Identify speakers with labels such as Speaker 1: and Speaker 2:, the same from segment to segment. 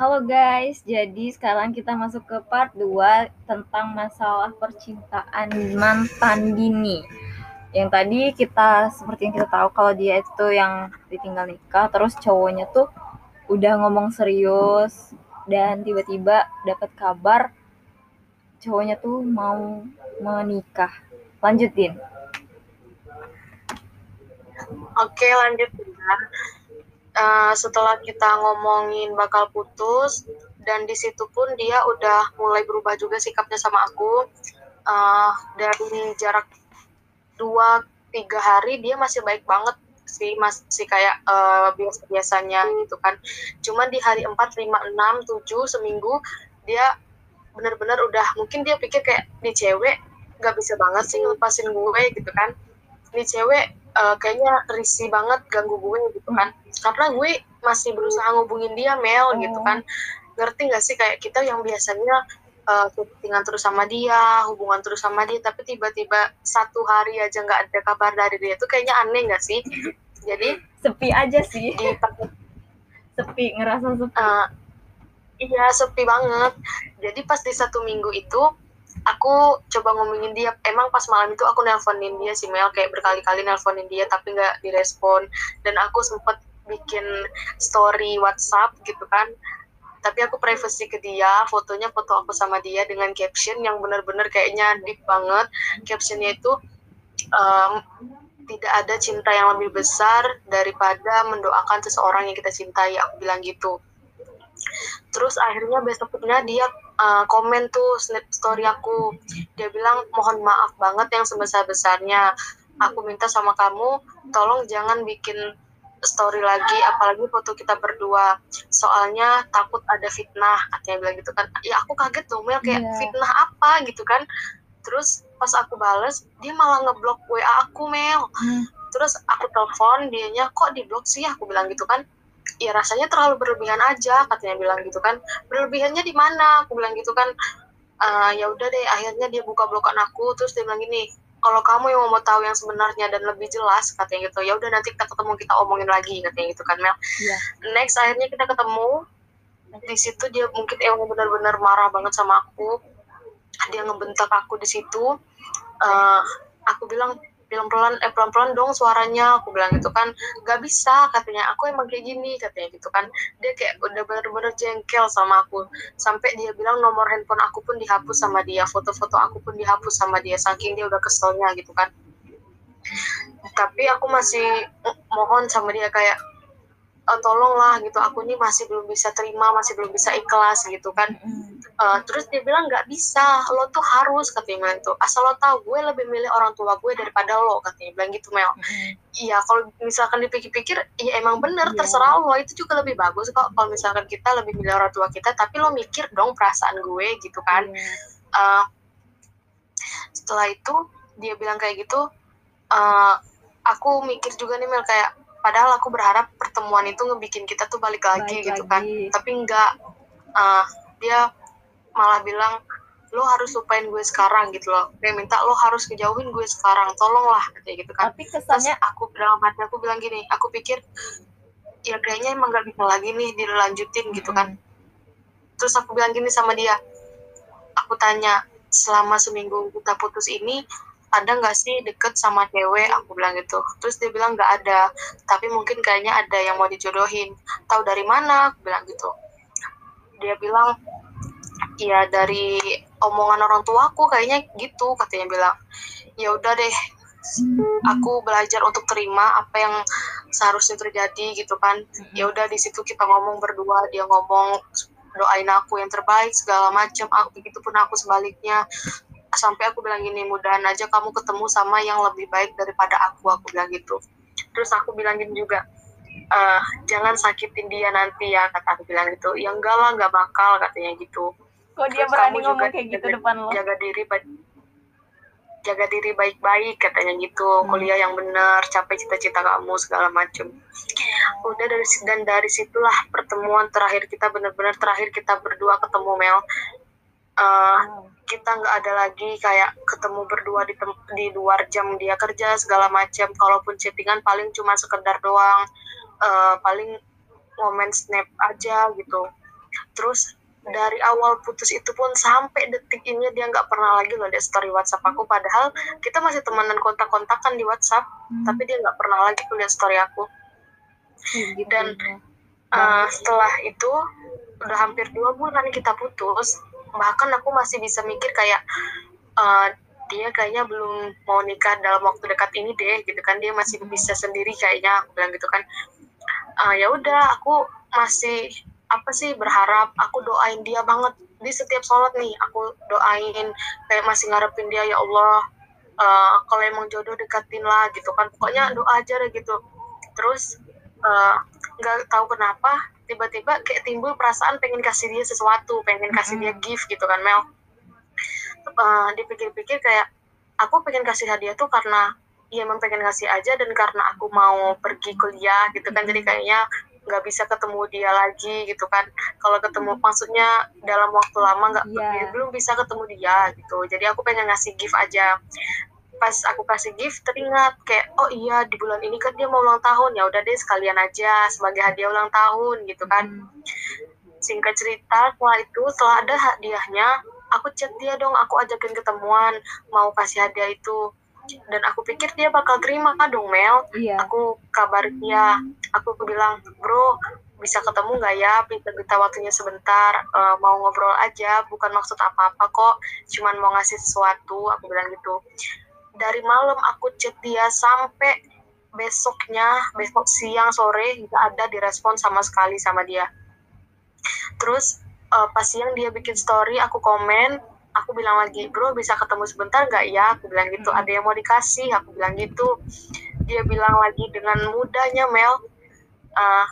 Speaker 1: Halo guys, jadi sekarang kita masuk ke part 2 tentang masalah percintaan mantan dini. Yang tadi kita seperti yang kita tahu kalau dia itu yang ditinggal nikah, terus cowoknya tuh udah ngomong serius dan tiba-tiba dapat kabar cowoknya tuh mau menikah. Lanjutin.
Speaker 2: Oke, lanjut ya uh, setelah kita ngomongin bakal putus dan di situ pun dia udah mulai berubah juga sikapnya sama aku. Uh, dari jarak dua tiga hari dia masih baik banget sih masih kayak uh, biasa biasanya gitu kan. Cuman di hari empat lima enam tujuh seminggu dia benar-benar udah mungkin dia pikir kayak di cewek gak bisa banget sih ngelepasin gue gitu kan. Ini cewek uh, kayaknya risih banget ganggu gue gitu kan. Karena gue masih berusaha ngubungin dia Mel gitu oh. gitu kan. Ngerti gak sih kayak kita yang biasanya uh, terus sama dia hubungan terus sama dia tapi tiba-tiba satu hari aja nggak ada kabar dari dia tuh kayaknya aneh gak sih? Jadi
Speaker 1: sepi aja sih. di, sepi ngerasa sepi. Uh,
Speaker 2: iya sepi banget. Jadi pas di satu minggu itu aku coba ngomongin dia. Emang pas malam itu aku nelponin dia si Mel. Kayak berkali-kali nelponin dia tapi nggak direspon. Dan aku sempet bikin story WhatsApp gitu kan. Tapi aku privacy ke dia fotonya foto aku sama dia dengan caption yang benar-benar kayaknya deep banget. Captionnya itu um, tidak ada cinta yang lebih besar daripada mendoakan seseorang yang kita cintai aku bilang gitu terus akhirnya besoknya dia uh, komen tuh snap story aku. Dia bilang mohon maaf banget yang sebesar besarnya aku minta sama kamu tolong jangan bikin story lagi apalagi foto kita berdua. Soalnya takut ada fitnah katanya bilang gitu kan. Ya aku kaget tuh Mel kayak yeah. fitnah apa? gitu kan. Terus pas aku bales dia malah ngeblok WA aku Mel. Hmm. terus aku telepon dianya kok diblok sih? Aku bilang gitu kan ya rasanya terlalu berlebihan aja katanya bilang gitu kan. Berlebihannya di mana? Aku bilang gitu kan. Uh, ya udah deh akhirnya dia buka blokan aku terus dia bilang gini kalau kamu yang mau tahu yang sebenarnya dan lebih jelas katanya gitu. Ya udah nanti kita ketemu kita omongin lagi katanya gitu kan Mel. Yeah. next akhirnya kita ketemu. Di situ dia mungkin emang benar-benar marah banget sama aku. Dia ngebentak aku di situ. Uh, aku bilang pelan-pelan eh pelan-pelan dong suaranya. Aku bilang gitu kan gak bisa katanya. Aku emang kayak gini katanya gitu kan. Dia kayak udah bener-bener jengkel sama aku. Sampai dia bilang nomor handphone aku pun dihapus sama dia foto-foto aku pun dihapus sama dia saking dia udah keselnya gitu kan. Tapi aku masih mohon sama dia kayak uh, tolonglah gitu. Aku ini masih belum bisa terima masih belum bisa ikhlas gitu kan. Uh, terus dia bilang nggak bisa lo tuh harus katanya tuh asal lo tahu gue lebih milih orang tua gue daripada lo katanya. Bilang gitu Mel. Iya kalau misalkan dipikir-pikir ya emang bener yeah. terserah lo. Itu juga lebih bagus kok kalau misalkan kita lebih milih orang tua kita tapi lo mikir dong perasaan gue gitu kan. Yeah. uh, setelah itu dia bilang kayak gitu uh, aku mikir juga nih Mel kayak padahal aku berharap pertemuan itu ngebikin kita tuh balik lagi balik gitu kan. lagi. kan. Tapi enggak. Uh, dia malah bilang lo harus lupain gue sekarang gitu loh. Dia minta lo harus kejauhin gue sekarang tolonglah kayak gitu kan.
Speaker 1: Tapi kesannya
Speaker 2: Terus aku dalam hati aku bilang gini aku pikir ya kayaknya emang gak bisa lagi nih dilanjutin gitu kan. Terus aku bilang gini sama dia aku tanya selama seminggu kita putus ini ada nggak sih deket sama cewek? Aku bilang gitu. Terus dia bilang nggak ada. Tapi mungkin kayaknya ada yang mau dijodohin. Tahu dari mana? Aku bilang gitu. Dia bilang ya dari omongan orang tuaku kayaknya gitu katanya bilang. Ya udah deh aku belajar untuk terima apa yang seharusnya terjadi gitu kan. Ya udah di situ kita ngomong berdua dia ngomong doain aku yang terbaik segala macam. Aku begitu pun aku sebaliknya sampai aku bilang gini mudahan aja kamu ketemu sama yang lebih baik daripada aku aku bilang gitu. Terus aku bilang gini juga uh, jangan sakitin dia nanti ya kata aku bilang gitu. Ya enggak lah enggak bakal katanya gitu.
Speaker 1: Kok dia terus berani ngomong kayak gitu depan lo?
Speaker 2: jaga diri jaga diri baik-baik katanya gitu. Hmm. kuliah yang benar capai cita-cita kamu segala macem. Udah dari dan dari situlah pertemuan terakhir kita benar-benar terakhir kita berdua ketemu Mel uh, kita nggak ada lagi kayak ketemu berdua di di luar jam dia kerja segala macam. Kalaupun chattingan paling cuma sekedar doang. Uh, paling momen snap aja gitu. Terus dari awal putus itu pun sampai detik ini dia nggak pernah lagi loh lihat story WhatsApp aku. Padahal kita masih temenan kontak-kontakan di WhatsApp hmm. tapi dia nggak pernah lagi lihat story aku. Gitu, dan uh, setelah itu udah hampir dua bulan kita putus bahkan aku masih bisa mikir kayak uh, dia kayaknya belum mau nikah dalam waktu dekat ini deh gitu kan. Dia masih bisa sendiri kayaknya aku bilang gitu kan. Uh, ya udah aku masih apa sih berharap aku doain dia banget di setiap sholat nih. Aku doain kayak masih ngarepin dia ya Allah uh, kalau emang jodoh dekatin lah gitu kan. Pokoknya doa aja deh gitu. Terus nggak uh, tahu kenapa tiba-tiba kayak timbul perasaan pengen kasih dia sesuatu pengen kasih dia gift gitu kan Mel. Uh, dipikir-pikir kayak aku pengen kasih hadiah tuh karena iya emang pengen ngasih aja dan karena aku mau pergi kuliah gitu kan. Jadi kayaknya nggak bisa ketemu dia lagi gitu kan. Kalau ketemu maksudnya dalam waktu lama nggak yeah. belum bisa ketemu dia gitu. Jadi aku pengen ngasih gift aja pas aku kasih gift teringat kayak oh iya di bulan ini kan dia mau ulang tahun ya udah deh sekalian aja sebagai hadiah ulang tahun gitu kan. Hmm. singkat cerita setelah itu setelah ada hadiahnya aku chat dia dong aku ajakin ketemuan mau kasih hadiah itu. Dan aku pikir dia bakal terima kan dong Mel. Iya. aku kabar dia aku bilang bro bisa ketemu nggak ya? Kita waktunya sebentar uh, mau ngobrol aja bukan maksud apa-apa kok cuman mau ngasih sesuatu aku bilang gitu dari malam aku chat dia sampai besoknya besok siang sore nggak ada direspon sama sekali sama dia. Terus uh, pas siang dia bikin story aku komen aku bilang lagi bro bisa ketemu sebentar nggak? Ya aku bilang gitu. Hmm. ada yang mau dikasih? aku bilang gitu. Dia bilang lagi dengan mudahnya Mel ah,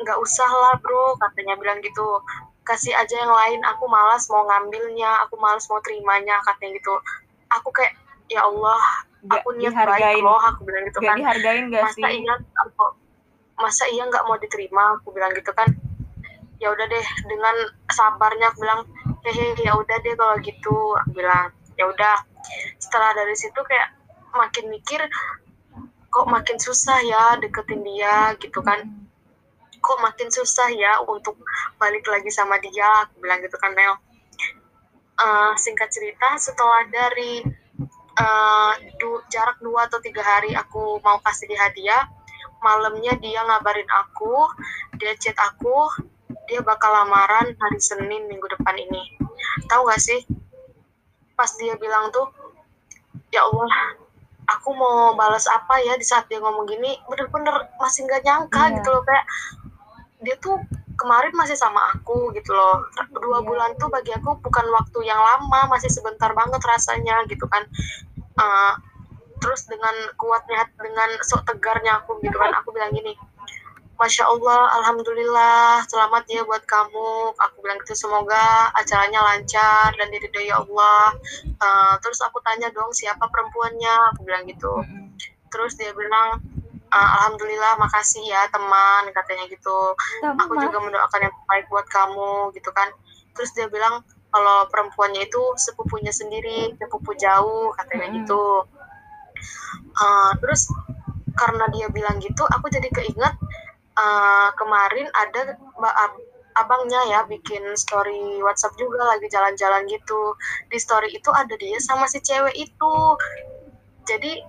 Speaker 2: nggak uh, usah lah bro katanya bilang gitu. Kasih aja yang lain aku malas mau ngambilnya aku malas mau terimanya katanya gitu. Aku kayak ya Allah aku niat baik loh aku bilang gitu
Speaker 1: kan. dihargain gak
Speaker 2: masa sih? iya aku, masa iya nggak mau diterima? Aku bilang gitu kan. Ya udah deh dengan sabarnya aku bilang hehe ya udah deh kalau gitu aku bilang. Ya udah. Setelah dari situ kayak makin mikir kok makin susah ya deketin dia? gitu kan. Kok makin susah ya untuk balik lagi sama dia? aku bilang gitu kan Mel. Uh, singkat cerita setelah dari uh, du jarak dua atau tiga hari aku mau kasih dia hadiah malamnya dia ngabarin aku dia chat aku dia bakal lamaran hari Senin minggu depan ini. Tahu gak sih? Pas dia bilang tuh, ya Allah, aku mau balas apa ya di saat dia ngomong gini, bener-bener masih nggak nyangka yeah. gitu loh kayak dia tuh kemarin masih sama aku gitu loh dua yeah. bulan tuh bagi aku bukan waktu yang lama masih sebentar banget rasanya gitu kan uh, terus dengan kuatnya dengan sok tegarnya aku gitu kan aku bilang gini Masya Allah, Alhamdulillah, selamat ya buat kamu. Aku bilang gitu, semoga acaranya lancar dan diridhoi ya Allah. Uh, terus aku tanya dong, siapa perempuannya? Aku bilang gitu. Terus dia bilang, uh, Alhamdulillah, makasih ya teman, katanya gitu. Aku juga mendoakan yang baik buat kamu, gitu kan. Terus dia bilang, kalau perempuannya itu sepupunya sendiri, sepupu jauh, katanya gitu. Uh, terus karena dia bilang gitu, aku jadi keinget uh, kemarin ada ab abangnya ya bikin story WhatsApp juga lagi jalan-jalan gitu. Di story itu ada dia sama si cewek itu. Jadi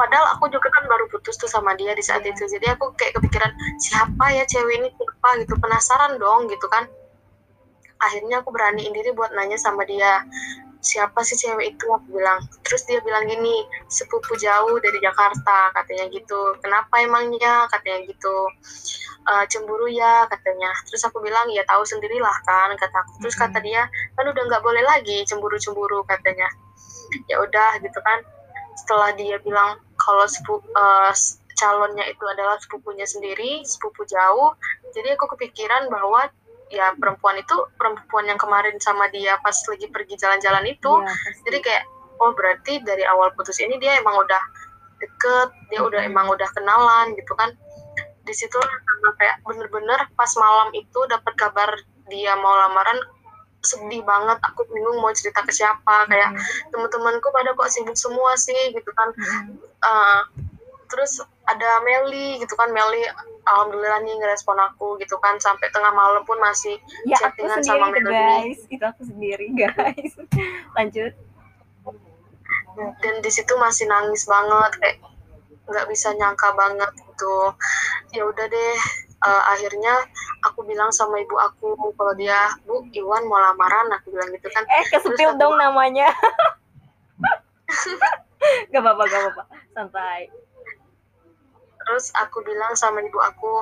Speaker 2: padahal aku juga kan baru putus tuh sama dia di saat itu. Jadi aku kayak kepikiran siapa ya cewek ini? Siapa? gitu. Penasaran dong gitu kan. Akhirnya aku beraniin diri buat nanya sama dia siapa sih cewek itu? Aku bilang. Terus dia bilang gini sepupu jauh dari Jakarta katanya gitu. Kenapa emangnya? katanya gitu. E, cemburu ya katanya. Terus aku bilang ya tahu sendirilah kan kata aku. Terus kata dia kan udah nggak boleh lagi cemburu-cemburu katanya. Ya udah gitu kan. Setelah dia bilang kalau sepupu uh, calonnya itu adalah sepupunya sendiri sepupu jauh jadi aku kepikiran bahwa ya perempuan itu perempuan yang kemarin sama dia pas lagi pergi jalan-jalan itu ya, jadi kayak oh berarti dari awal putus ini dia emang udah deket dia udah emang udah kenalan gitu kan. Di situ kayak bener-bener pas malam itu dapat kabar dia mau lamaran sedih banget aku bingung mau cerita ke siapa. Kayak hmm. teman-temanku pada kok sibuk semua sih gitu kan. Hmm. uh, terus ada Meli gitu kan. Meli alhamdulillah nih ngerespon aku gitu kan. Sampai tengah malam pun masih
Speaker 1: ya
Speaker 2: chattingan sama Melody
Speaker 1: guys. Itu aku sendiri guys. Lanjut.
Speaker 2: Dan di situ masih nangis banget kayak nggak bisa nyangka banget gitu. Ya udah deh eh, akhirnya aku bilang sama ibu aku kalau dia bu Iwan mau lamaran aku bilang gitu kan.
Speaker 1: Eh kesepil dong
Speaker 2: ibu-
Speaker 1: namanya. Gak apa-apa gak apa-apa. Santai.
Speaker 2: Terus aku bilang sama ibu aku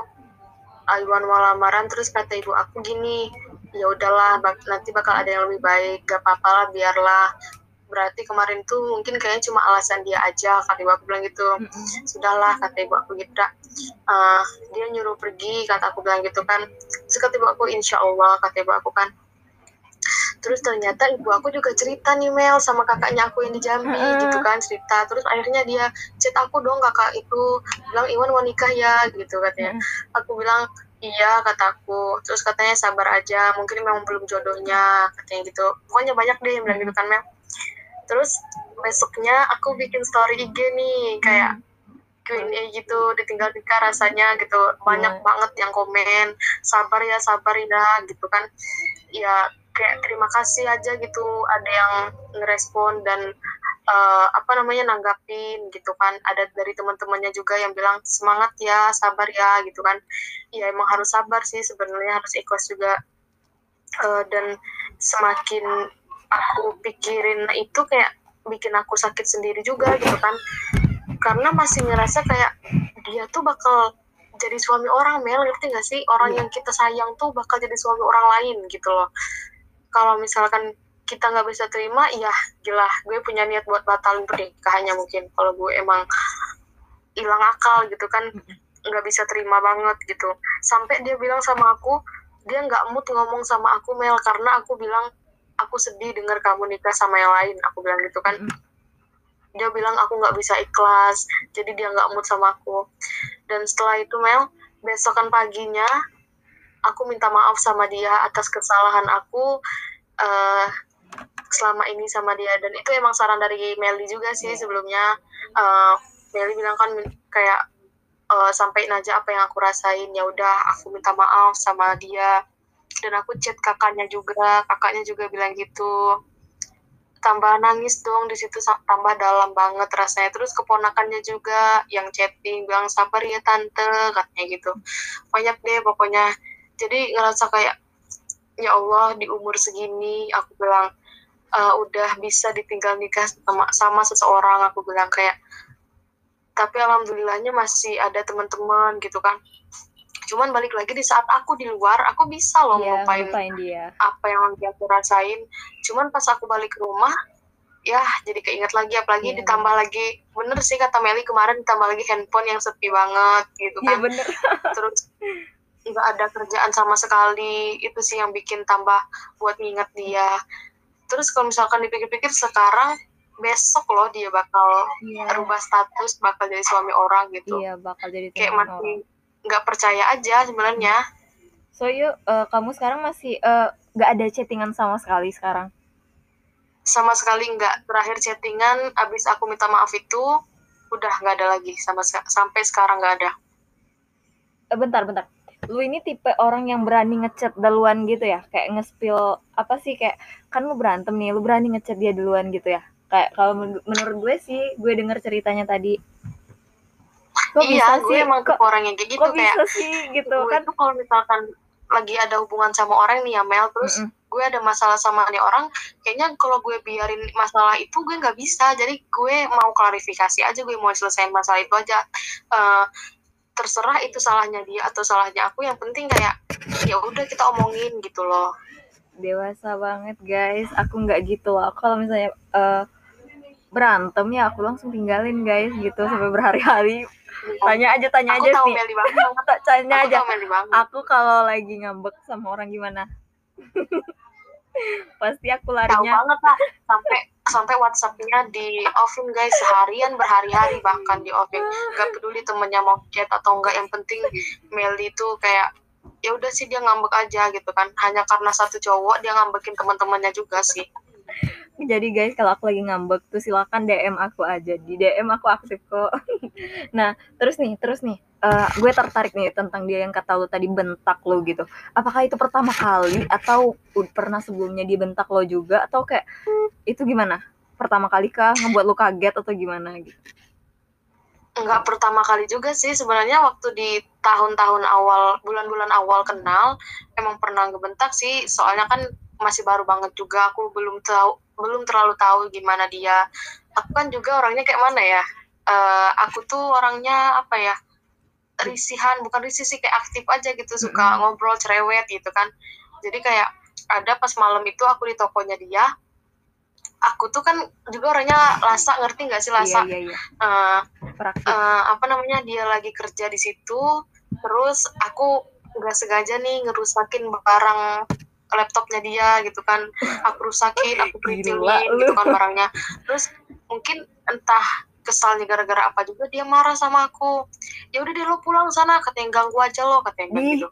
Speaker 2: "Ah, Iwan mau lamaran. Terus kata ibu aku gini ya udahlah bak- nanti bakal ada yang lebih baik. Gak apa-apa lah biarlah berarti kemarin tuh mungkin kayaknya cuma alasan dia aja kata ibu aku bilang gitu.
Speaker 1: Mm-mm.
Speaker 2: sudahlah kata ibu aku gitu "Dak, eh, dia nyuruh pergi kata aku bilang gitu kan. Terus kata ibu aku insya Allah kata ibu aku kan. Terus ternyata ibu aku juga cerita nih Mel sama kakaknya aku yang di Jambi
Speaker 1: Mm-mm.
Speaker 2: gitu kan cerita. Terus akhirnya dia chat aku dong kakak itu bilang Iwan mau nikah ya gitu katanya.
Speaker 1: Mm-mm.
Speaker 2: aku bilang iya kataku terus katanya sabar aja mungkin memang belum jodohnya katanya gitu. Pokoknya banyak deh yang bilang gitu kan Mel terus besoknya aku bikin story IG nih kayak Q&A gitu ditinggal nikah rasanya gitu. Banyak
Speaker 1: Iya.
Speaker 2: banget yang komen sabar ya sabar ya gitu kan. Ya kayak terima kasih aja gitu ada yang ngerespon dan eh, apa namanya nanggapin gitu kan. Ada dari teman-temannya juga yang bilang semangat ya sabar ya gitu kan. Ya emang harus sabar sih sebenarnya harus ikhlas juga. Eh, dan semakin aku pikirin itu kayak bikin aku sakit sendiri juga gitu kan. Karena masih ngerasa kayak dia tuh bakal jadi suami orang Mel. Ngerti gak sih? Orang
Speaker 1: Iya.
Speaker 2: yang kita sayang tuh bakal jadi suami orang lain gitu loh. Kalau misalkan kita nggak bisa terima ya gila. Gue punya niat buat batalin pernikahannya mungkin. Kalau gue emang hilang akal gitu kan nggak bisa terima banget gitu. Sampai dia bilang sama aku dia nggak mood ngomong sama aku Mel karena aku bilang aku sedih dengar kamu nikah sama yang lain aku bilang gitu kan. Dia bilang aku nggak bisa ikhlas jadi dia nggak mood sama aku. Dan setelah itu Mel besokan paginya aku minta maaf sama dia atas kesalahan aku eh, selama ini sama dia. Dan itu emang saran dari Meli juga sih
Speaker 1: Iya.
Speaker 2: sebelumnya. Eh, Meli bilang kan kayak eh, sampaikan aja apa yang aku rasain ya udah aku minta maaf sama dia dan aku chat kakaknya juga kakaknya juga bilang gitu. Tambah nangis dong di situ tambah dalam banget rasanya. Terus keponakannya juga yang chatting bilang sabar ya tante katanya gitu. Banyak deh pokoknya. Jadi ngerasa kayak ya Allah di umur segini aku bilang "Eh, udah bisa ditinggal nikah sama, sama seseorang aku bilang kayak. Tapi alhamdulillahnya masih ada teman-teman gitu kan cuman balik lagi di saat aku di luar aku bisa loh
Speaker 1: Iya,
Speaker 2: ngelupain
Speaker 1: ngelupain dia.
Speaker 2: apa yang lagi aku rasain cuman pas aku balik ke rumah ya jadi keinget lagi apalagi
Speaker 1: Iya,
Speaker 2: ditambah lagi bener sih kata Meli kemarin ditambah lagi handphone yang sepi banget gitu
Speaker 1: Iya
Speaker 2: kan
Speaker 1: bener.
Speaker 2: terus nggak ada kerjaan sama sekali itu sih yang bikin tambah buat nginget dia terus kalau misalkan dipikir-pikir sekarang besok loh dia bakal
Speaker 1: Iya.
Speaker 2: rubah status bakal jadi suami orang gitu
Speaker 1: Iya bakal jadi
Speaker 2: kayak masih
Speaker 1: orang.
Speaker 2: Nggak percaya aja sebenarnya
Speaker 1: So yuk, eh, kamu sekarang masih eh, nggak ada chattingan sama sekali sekarang?
Speaker 2: sama sekali nggak terakhir chattingan abis aku minta maaf itu udah nggak ada lagi sama sampai sekarang nggak ada
Speaker 1: Eh, bentar, bentar. Lu ini tipe orang yang berani ngechat duluan gitu ya? Kayak nge-spill apa sih kayak kan lu berantem nih, lu berani ngechat dia duluan gitu ya? Kayak kalau men- menurut gue sih, gue denger ceritanya tadi. Kok
Speaker 2: iya
Speaker 1: bisa
Speaker 2: gue
Speaker 1: sih?
Speaker 2: emang
Speaker 1: Kok,
Speaker 2: orang yang kayak gitu
Speaker 1: kok
Speaker 2: kayak
Speaker 1: bisa sih gitu
Speaker 2: gue
Speaker 1: kan?
Speaker 2: tuh kalau misalkan lagi ada hubungan sama orang nih ya Mel terus
Speaker 1: Mm-mm.
Speaker 2: gue ada masalah sama nih orang kayaknya kalau gue biarin masalah itu gue nggak bisa jadi gue mau klarifikasi aja gue mau selesaiin masalah itu aja Eh, terserah itu salahnya dia atau salahnya aku yang penting kayak ya udah kita omongin gitu loh
Speaker 1: Dewasa banget guys. Aku nggak gitu loh. Kalau misalnya eh, berantem ya aku langsung tinggalin guys gitu sampai berhari-hari. Tanya aja, tanya
Speaker 2: aku
Speaker 1: aja
Speaker 2: tahu
Speaker 1: nih.
Speaker 2: Meli banget.
Speaker 1: Tak tanya
Speaker 2: aku
Speaker 1: aja.
Speaker 2: tahu Meli banget.
Speaker 1: Aku kalau lagi ngambek sama orang gimana? Pasti aku
Speaker 2: tahu
Speaker 1: larinya.
Speaker 2: banget lah sampai sampai WhatsAppnya di offin guys. Seharian berhari-hari bahkan di offin nggak peduli temennya mau chat atau enggak yang penting Meli itu kayak ya udah sih dia ngambek aja gitu kan. Hanya karena satu cowok dia ngambekin teman-temannya juga sih
Speaker 1: jadi guys kalau aku lagi ngambek tuh silakan DM aku aja. Di DM aku aktif kok. Nah terus nih terus nih. Uh, gue tertarik nih tentang dia yang kata lu tadi bentak lo gitu. Apakah itu pertama kali atau pernah sebelumnya dibentak lo juga? Atau kayak itu gimana? Pertama kali kah? Ngebuat lo kaget atau gimana gitu?
Speaker 2: Nggak pertama kali juga sih. Sebenarnya waktu di tahun-tahun awal bulan-bulan awal kenal emang pernah ngebentak sih. Soalnya kan masih baru banget juga. Aku belum tahu belum terlalu tahu gimana dia. Aku kan juga orangnya kayak mana ya? Uh, aku tuh orangnya apa ya? Risihan bukan risih sih kayak aktif aja gitu. Suka mm -hmm. ngobrol cerewet gitu kan. Jadi kayak ada pas malam itu aku di tokonya dia aku tuh kan juga orangnya lasa ngerti nggak sih lasa
Speaker 1: iya, iya, iya.
Speaker 2: Uh, uh, apa namanya dia lagi kerja di situ terus aku nggak sengaja nih ngerusakin barang laptopnya dia gitu kan. Aku rusakin aku printingin gitu kan barangnya. Terus mungkin entah kesalnya gara-gara apa juga dia marah sama aku. Ya udah deh lo pulang sana katanya ganggu aja lo katanya gitu.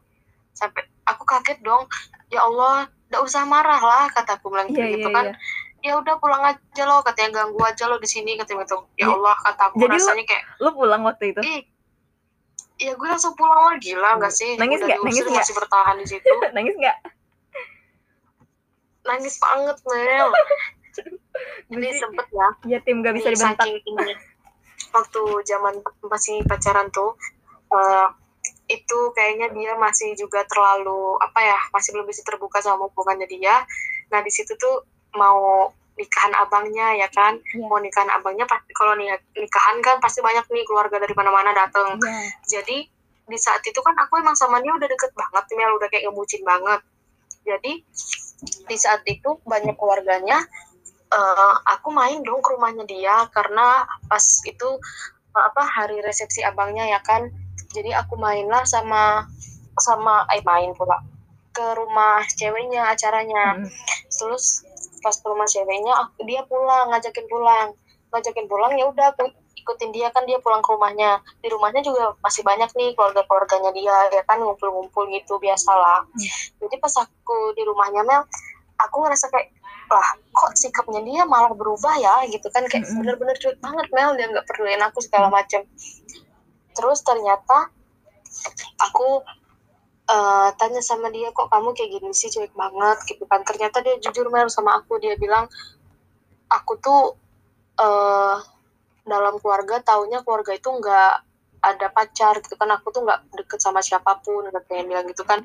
Speaker 2: Sampai aku kaget dong. Ya Allah gak usah marah lah kataku bilang gitu, yeah, gitu yeah, kan. yeah ya udah pulang aja lo katanya ganggu aja lo di sini katanya gitu. Ya Allah kata aku Jadi rasanya kayak
Speaker 1: lo pulang waktu itu?
Speaker 2: Ih. Ya gue langsung pulang lah. Gila nggak sih?
Speaker 1: Nangis nggak? nangis
Speaker 2: gak? masih bertahan di situ.
Speaker 1: Nangis nggak
Speaker 2: nangis banget Mel. Jadi sempet ya.
Speaker 1: Ya tim gak bisa dibentak.
Speaker 2: ini. Waktu zaman masih pacaran tuh uh, itu kayaknya dia masih juga terlalu apa ya masih belum bisa terbuka sama hubungannya dia. Nah di situ tuh mau nikahan abangnya ya kan? Yeah. mau nikahan abangnya pasti kalau nikahan kan pasti banyak nih keluarga dari mana-mana datang yeah. jadi di saat itu kan aku emang sama dia udah deket banget nih udah kayak ngebucin banget. Jadi di saat itu banyak keluarganya uh, aku main dong ke rumahnya dia karena pas itu apa hari resepsi abangnya ya kan. Jadi aku mainlah sama sama eh main pula ke rumah ceweknya acaranya. Hmm. terus pas ke rumah ceweknya dia pulang ngajakin pulang. Ngajakin pulang ya udah aku ikutin dia kan dia pulang ke rumahnya. Di rumahnya juga masih banyak nih keluarga keluarganya dia ya kan ngumpul-ngumpul gitu biasalah. Hmm. jadi pas aku di rumahnya Mel aku ngerasa kayak lah kok sikapnya dia malah berubah ya? Gitu kan kayak hmm. bener-bener cuek banget Mel. Dia nggak perluin aku segala macem. Terus ternyata aku uh, tanya sama dia kok kamu kayak gini sih? Cuek banget gitu kan. Ternyata dia jujur Mel sama aku. Dia bilang aku tuh uh, dalam keluarga taunya keluarga itu nggak ada pacar gitu kan. Aku tuh nggak deket sama siapa pun katanya bilang gitu kan.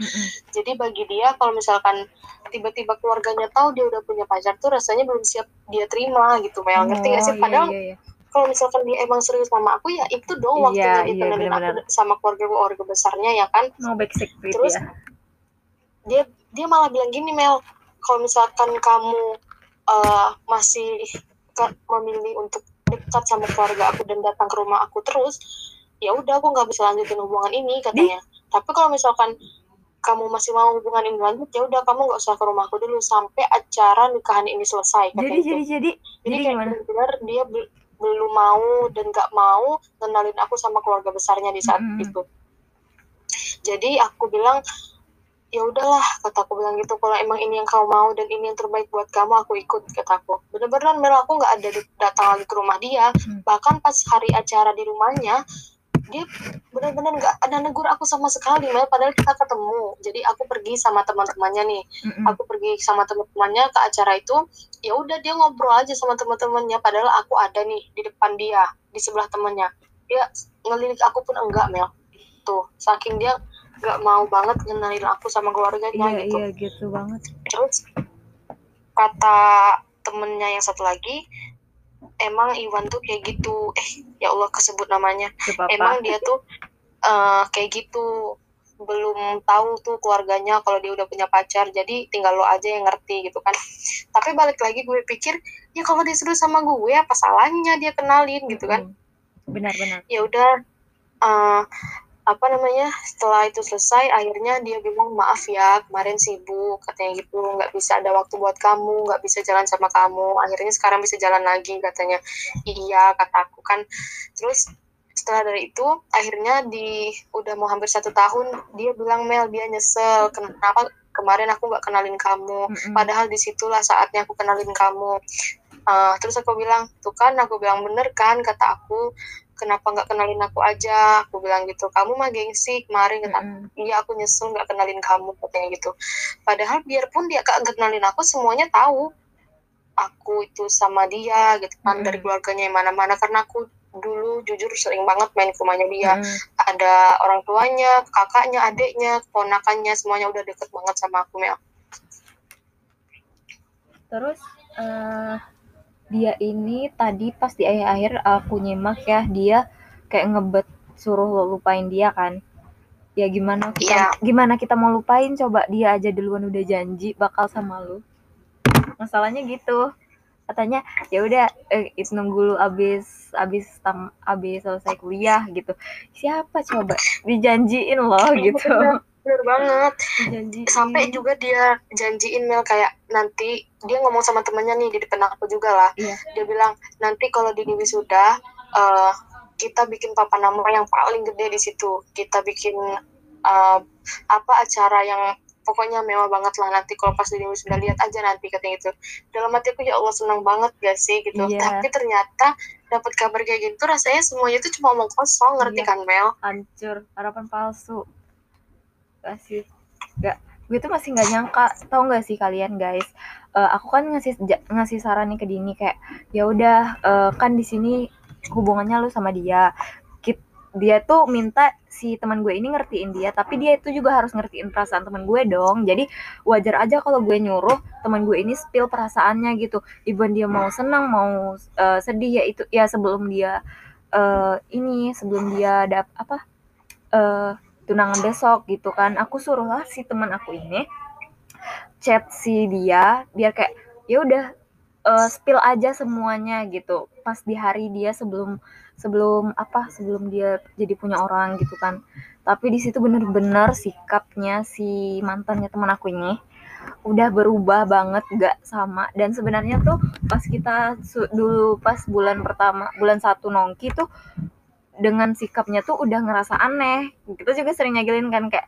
Speaker 2: Jadi bagi dia kalau misalkan tiba-tiba keluarganya tahu dia udah punya pacar tuh rasanya belum siap dia terima gitu Mel ngerti oh, gak sih padahal iya, iya, iya. kalau misalkan dia emang serius sama aku ya itu dong waktunya iya, dikenalin iya, aku sama keluarga keluarga besarnya ya kan?
Speaker 1: No
Speaker 2: terus ya. dia dia malah bilang gini Mel kalau misalkan kamu uh, masih memilih untuk dekat sama keluarga aku dan datang ke rumah aku terus ya udah aku nggak bisa lanjutin hubungan ini katanya Di? tapi kalau misalkan kamu masih mau hubungan ini lanjut ya udah kamu nggak usah ke rumahku dulu sampai acara nikahan ini selesai
Speaker 1: katanya jadi, jadi jadi
Speaker 2: jadi jadi kayak benar dia belum mau dan nggak mau kenalin aku sama keluarga besarnya di saat -hmm. itu jadi aku bilang ya udahlah kataku bilang gitu kalau emang ini yang kau mau dan ini yang terbaik buat kamu aku ikut kataku bener-bener Mel aku nggak ada datang lagi ke rumah dia. Hmm. bahkan pas hari acara di rumahnya dia bener-bener nggak ada negur aku sama sekali Mel padahal kita ketemu. Jadi aku pergi sama teman-temannya nih. Aku pergi sama teman-temannya ke acara itu ya udah dia ngobrol aja sama teman-temannya padahal aku ada nih di depan dia di sebelah temannya. Dia ngelirik aku pun enggak Mel. Tuh saking dia gak mau banget ngenalin aku sama keluarganya
Speaker 1: iya,
Speaker 2: gitu.
Speaker 1: Iya gitu banget.
Speaker 2: Terus kata temennya yang satu lagi, emang Iwan tuh kayak gitu. Eh ya Allah kesebut namanya. Emang dia tuh uh, kayak gitu belum tahu tuh keluarganya kalau dia udah punya pacar jadi tinggal lo aja yang ngerti gitu kan tapi balik lagi gue pikir ya kalau dia seru sama gue apa salahnya dia kenalin gitu kan
Speaker 1: benar-benar
Speaker 2: ya udah uh, apa namanya setelah itu selesai akhirnya dia bilang maaf ya kemarin sibuk katanya gitu. Nggak bisa ada waktu buat kamu nggak bisa jalan sama kamu. Akhirnya sekarang bisa jalan lagi katanya. Iya kataku kan. Terus setelah dari itu akhirnya di udah mau hampir satu tahun dia bilang Mel dia nyesel. Kenapa kemarin aku nggak kenalin kamu? Padahal di situlah saatnya aku kenalin kamu. Uh, terus aku bilang tuh kan aku bilang bener kan kata aku kenapa nggak kenalin aku aja aku bilang gitu kamu mah gengsi kemarin kata mm -hmm. iya aku nyesel nggak kenalin kamu katanya gitu padahal biarpun dia gak kenalin aku semuanya tahu aku itu sama dia gitu kan mm -hmm. dari keluarganya yang mana-mana karena aku dulu jujur sering banget main ke rumahnya dia mm -hmm. ada orang tuanya kakaknya adiknya ponakannya semuanya udah deket banget sama aku Mel
Speaker 1: terus uh, dia ini tadi pas di akhir-akhir aku nyimak ya dia kayak ngebet suruh lo lupain dia kan. Ya gimana kita yeah. gimana kita mau lupain? Coba dia aja duluan udah janji bakal sama lu masalahnya gitu. Katanya ya udah eh, itu nunggu lu abis abis tam abis selesai kuliah gitu. Siapa coba? Dijanjiin loh gitu
Speaker 2: bener banget. Janji sampai juga dia janjiin Mel kayak nanti dia ngomong sama temennya nih di depan aku juga lah. Iya. dia bilang nanti kalau di wisuda uh, kita bikin papan nama yang paling gede di situ. Kita bikin uh, apa acara yang pokoknya mewah banget lah. Nanti kalau pas di wisuda lihat aja nanti katanya itu dalam hati aku ya Allah senang banget gak sih? gitu. Iya. tapi ternyata dapat kabar kayak gitu rasanya semuanya itu cuma omong kosong ngerti iya. kan Mel?
Speaker 1: Hancur harapan palsu masih nggak gue tuh masih nggak nyangka tau nggak sih kalian guys? Uh, aku kan ngasih ngasih saran nih ke Dini kayak ya udah uh, kan di sini hubungannya lu sama dia. Dia tuh minta si teman gue ini ngertiin dia tapi dia itu juga harus ngertiin perasaan teman gue dong. Jadi wajar aja kalau gue nyuruh teman gue ini spill perasaannya gitu. Even dia mau senang mau uh, sedih ya itu ya sebelum dia uh, ini sebelum dia ada apa uh, tunangan besok gitu kan. Aku suruh lah si teman aku ini chat si dia biar kayak ya udah uh, spill aja semuanya gitu. Pas di hari dia sebelum sebelum apa sebelum dia jadi punya orang gitu kan. Tapi di situ bener-bener sikapnya si mantannya teman aku ini udah berubah banget gak sama. Dan sebenarnya tuh pas kita dulu pas bulan pertama bulan satu nongki tuh dengan sikapnya tuh udah ngerasa aneh. Kita juga sering nyagilin kan kayak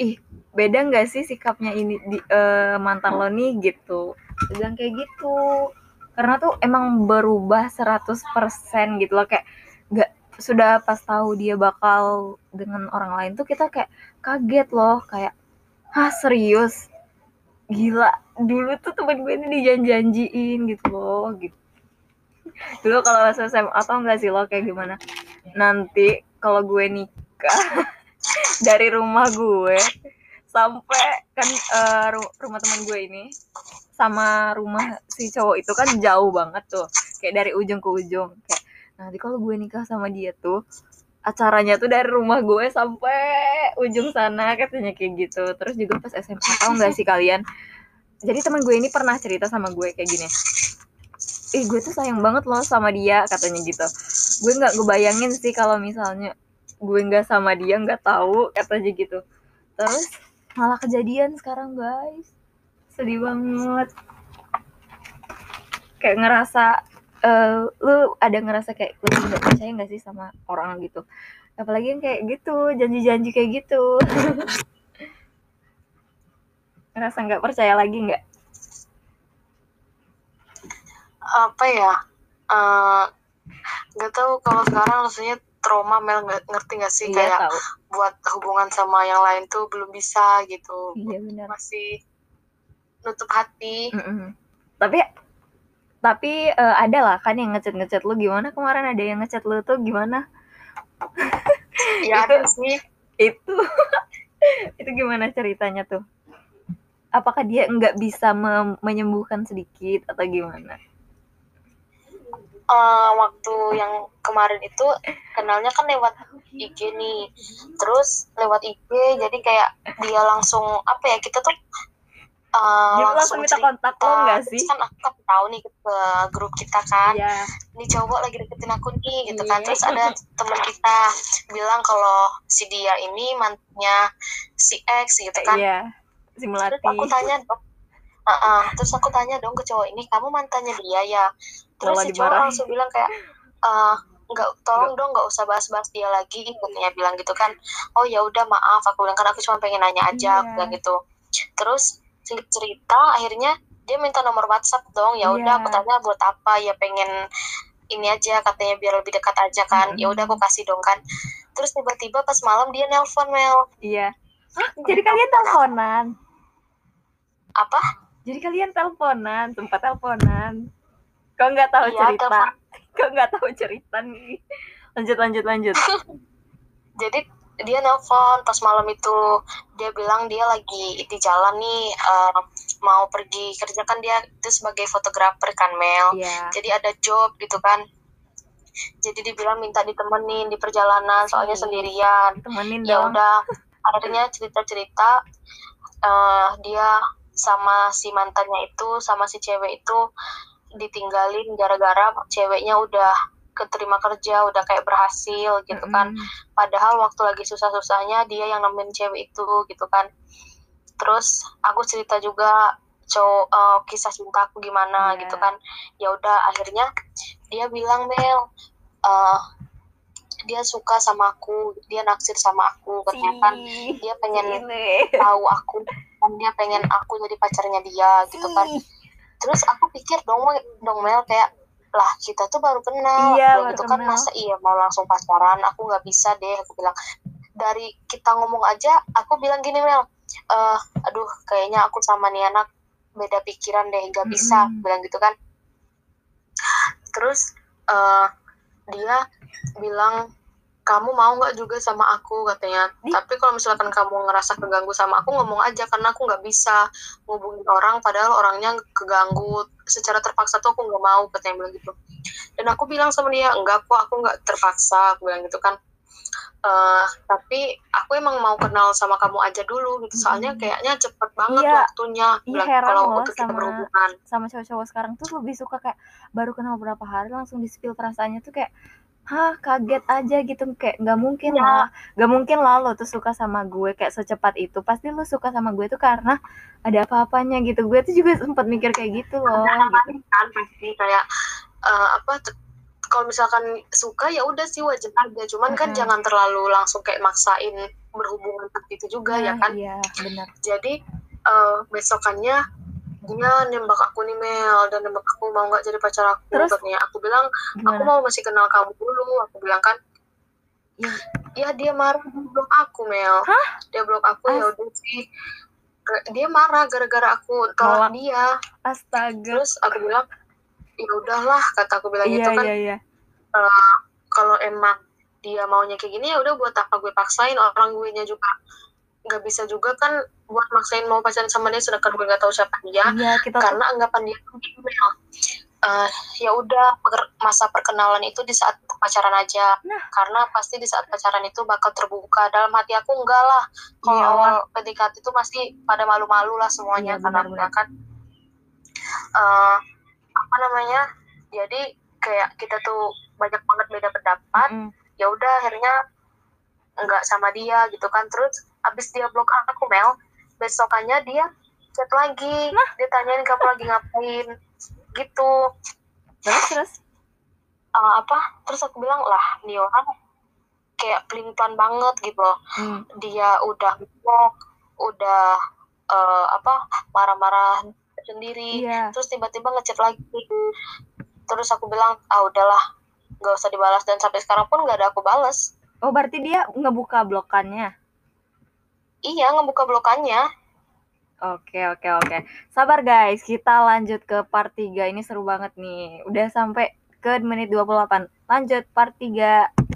Speaker 1: ih beda nggak sih sikapnya ini di uh, mantan lo nih? Gitu. Bilang kayak gitu. Karena tuh emang berubah 100% gitu loh kayak nggak sudah pas tahu dia bakal dengan orang lain tuh kita kayak kaget loh kayak ah serius? Gila dulu tuh temen gue ini dijanjiin gitu loh gitu. Dulu kalau SMA atau enggak sih lo kayak gimana nanti kalau gue nikah dari rumah gue sampai kan uh, rumah teman gue ini sama rumah si cowok itu kan jauh banget tuh kayak dari ujung ke ujung. Kayak nanti kalau gue nikah sama dia tuh acaranya tuh dari rumah gue sampai ujung sana katanya kayak gitu. Terus juga pas SMA tau nggak sih kalian? Jadi teman gue ini pernah cerita sama gue kayak gini ih gue tuh sayang banget loh sama dia katanya gitu. Gue nggak ngebayangin sih kalau misalnya gue nggak sama dia nggak tahu katanya gitu. Terus malah kejadian sekarang guys. Sedih banget. Kayak ngerasa uh, lu ada ngerasa kayak lu nggak percaya nggak sih sama orang gitu? Apalagi yang kayak gitu janji-janji kayak gitu. Ngerasa nggak percaya lagi nggak
Speaker 2: apa ya eh, nggak uh, tahu kalau sekarang rasanya trauma Mel ngerti nggak sih? Iya, kayak tahu. buat hubungan sama yang lain tuh belum bisa gitu.
Speaker 1: Iya, benar.
Speaker 2: masih nutup hati.
Speaker 1: Mm -mm. tapi tapi uh, ada lah kan yang ngechat ngechat lu gimana kemarin? Ada yang ngechat lu tuh gimana?
Speaker 2: Ya itu sih.
Speaker 1: itu itu gimana ceritanya tuh? Apakah dia nggak bisa menyembuhkan sedikit atau gimana
Speaker 2: uh, waktu yang kemarin itu kenalnya kan lewat IG nih terus lewat IG jadi kayak dia langsung apa ya kita tuh
Speaker 1: uh, dia langsung minta kontak lo nggak sih
Speaker 2: kan aku kan tahu nih ke grup kita kan yeah. ini cowok lagi deketin aku nih gitu yeah. kan iya. terus ada teman kita bilang kalau si dia ini mantannya si X gitu kan
Speaker 1: yeah. si
Speaker 2: terus aku tanya dong uh -uh. terus aku tanya dong ke cowok ini kamu mantannya dia ya? Terus si cowok langsung bilang kayak uh, nggak tolong dong nggak usah bahas-bahas dia lagi katanya bilang gitu kan. Oh ya udah maaf aku bilang kan aku cuma pengen nanya aja yeah. bilang gitu. Terus cerita akhirnya dia minta nomor WhatsApp dong ya udah
Speaker 1: Iya.
Speaker 2: aku tanya buat apa ya pengen ini aja katanya biar lebih dekat aja kan. Ya udah aku kasih dong kan. Terus tiba-tiba pas malam dia nelpon Mel.
Speaker 1: Iya. Hah, jadi kalian teleponan.
Speaker 2: apa
Speaker 1: Jadi kalian teleponan, sempat teleponan. Kok nggak tahu
Speaker 2: Iya,
Speaker 1: cerita?
Speaker 2: telepon.
Speaker 1: Kok nggak tahu cerita nih? Lanjut, lanjut, lanjut.
Speaker 2: jadi dia nelpon pas malam itu dia bilang dia lagi di jalan nih eh, mau pergi kerja kan dia itu sebagai fotografer kan Mel
Speaker 1: Iya.
Speaker 2: jadi ada job gitu kan jadi dibilang minta ditemenin di perjalanan soalnya
Speaker 1: Hmm.
Speaker 2: sendirian
Speaker 1: Temenin
Speaker 2: ya udah akhirnya cerita-cerita eh, dia sama si mantannya itu sama si cewek itu ditinggalin gara-gara ceweknya udah keterima kerja udah kayak berhasil gitu kan.
Speaker 1: Mm-mm.
Speaker 2: padahal waktu lagi susah-susahnya dia yang nemenin cewek itu gitu kan. Terus aku cerita juga cowok eh, kisah cinta aku gimana
Speaker 1: Iya.
Speaker 2: gitu kan. Ya udah akhirnya dia bilang Mel eh, dia suka sama aku dia naksir sama aku katanya kan. Dia pengen tahu aku dan dia pengen aku jadi pacarnya dia gitu kan
Speaker 1: Sih.
Speaker 2: terus aku pikir dong dong Mel kayak lah kita tuh baru kenal
Speaker 1: Iya, baru
Speaker 2: gitu kan
Speaker 1: kenal.
Speaker 2: masa iya mau langsung pacaran aku nggak bisa deh aku bilang dari kita ngomong aja aku bilang gini Mel eh aduh kayaknya aku sama nih anak beda pikiran deh nggak bisa
Speaker 1: Mm-mm.
Speaker 2: bilang gitu kan terus eh dia bilang kamu mau nggak juga sama aku katanya
Speaker 1: Ih.
Speaker 2: tapi kalau misalkan kamu ngerasa keganggu sama aku ngomong aja karena aku nggak bisa ngubungin orang padahal orangnya keganggu secara terpaksa tuh aku nggak mau katanya bilang gitu dan aku bilang sama dia enggak kok aku nggak terpaksa aku bilang gitu kan Eh, tapi aku emang mau kenal sama kamu aja dulu gitu soalnya
Speaker 1: Mm.
Speaker 2: kayaknya cepet banget
Speaker 1: Iya.
Speaker 2: waktunya
Speaker 1: Iya, heran
Speaker 2: kalau
Speaker 1: loh
Speaker 2: untuk kita
Speaker 1: sama-
Speaker 2: berhubungan
Speaker 1: sama cowok-cowok sekarang tuh lebih suka kayak baru kenal berapa hari langsung di spill perasaannya tuh kayak hah kaget aja gitu kayak nggak mungkin
Speaker 2: Ya.
Speaker 1: lah nggak mungkin lah lo tuh suka sama gue kayak secepat itu pasti lo suka sama gue tuh karena ada apa-apanya gitu gue tuh juga sempat mikir kayak gitu loh
Speaker 2: ada
Speaker 1: gitu.
Speaker 2: kan pasti kayak eh, apa kalau misalkan suka ya udah sih wajar aja cuman kan
Speaker 1: Mm-mm.
Speaker 2: jangan terlalu langsung kayak maksain berhubungan seperti itu juga ya
Speaker 1: Nah,
Speaker 2: kan
Speaker 1: iya benar
Speaker 2: jadi eh, besokannya dia nembak aku nih Mel. Dan nembak aku mau nggak jadi pacar aku.
Speaker 1: Terus?
Speaker 2: katanya aku bilang aku
Speaker 1: gimana?
Speaker 2: mau masih kenal kamu dulu. Aku bilang kan
Speaker 1: Iya.
Speaker 2: ya dia marah dia blok aku Mel.
Speaker 1: Hah?
Speaker 2: dia blok aku ya udah sih. Dia marah gara-gara aku tolak dia.
Speaker 1: Astaga.
Speaker 2: Terus aku bilang ya udahlah kata aku bilang
Speaker 1: iya
Speaker 2: gitu kan.
Speaker 1: iya iya.
Speaker 2: Eh, kalau emang dia maunya kayak gini ya udah buat apa gue paksain orang gue nya juga nggak bisa juga kan buat maksain mau pacaran sama dia sedangkan gue nggak tahu siapa dia
Speaker 1: iya kita
Speaker 2: karena anggapan dia Mel. Eh, ya udah per- masa perkenalan itu di saat pacaran aja
Speaker 1: Nah.
Speaker 2: karena pasti di saat pacaran itu bakal terbuka dalam hati aku enggak lah kalau
Speaker 1: Iyalah.
Speaker 2: awal PDKT itu pasti pada malu-malu lah semuanya
Speaker 1: Iya,
Speaker 2: karena
Speaker 1: benar-benar.
Speaker 2: kan eh, apa namanya jadi kayak kita tuh banyak banget beda pendapat
Speaker 1: Mm-mm.
Speaker 2: ya udah akhirnya nggak sama dia gitu kan terus abis dia blok aku Mel. Besokannya dia chat lagi dia tanyain kamu lagi ngapain gitu.
Speaker 1: Terus terus?
Speaker 2: Eh, apa? Terus aku bilang lah nih orang kayak pelin pelan banget gitu. Loh
Speaker 1: Hmm.
Speaker 2: dia udah blok udah eh, apa marah-marah sendiri
Speaker 1: iya.
Speaker 2: terus tiba-tiba ngechat lagi. Terus aku bilang ah udahlah nggak usah dibalas. Dan sampai sekarang pun nggak ada aku balas.
Speaker 1: Oh berarti dia ngebuka blokannya
Speaker 2: iya ngebuka blokannya
Speaker 1: Oke, oke, oke. Sabar guys, kita lanjut ke part 3. Ini seru banget nih. Udah sampai ke menit 28. Lanjut part 3.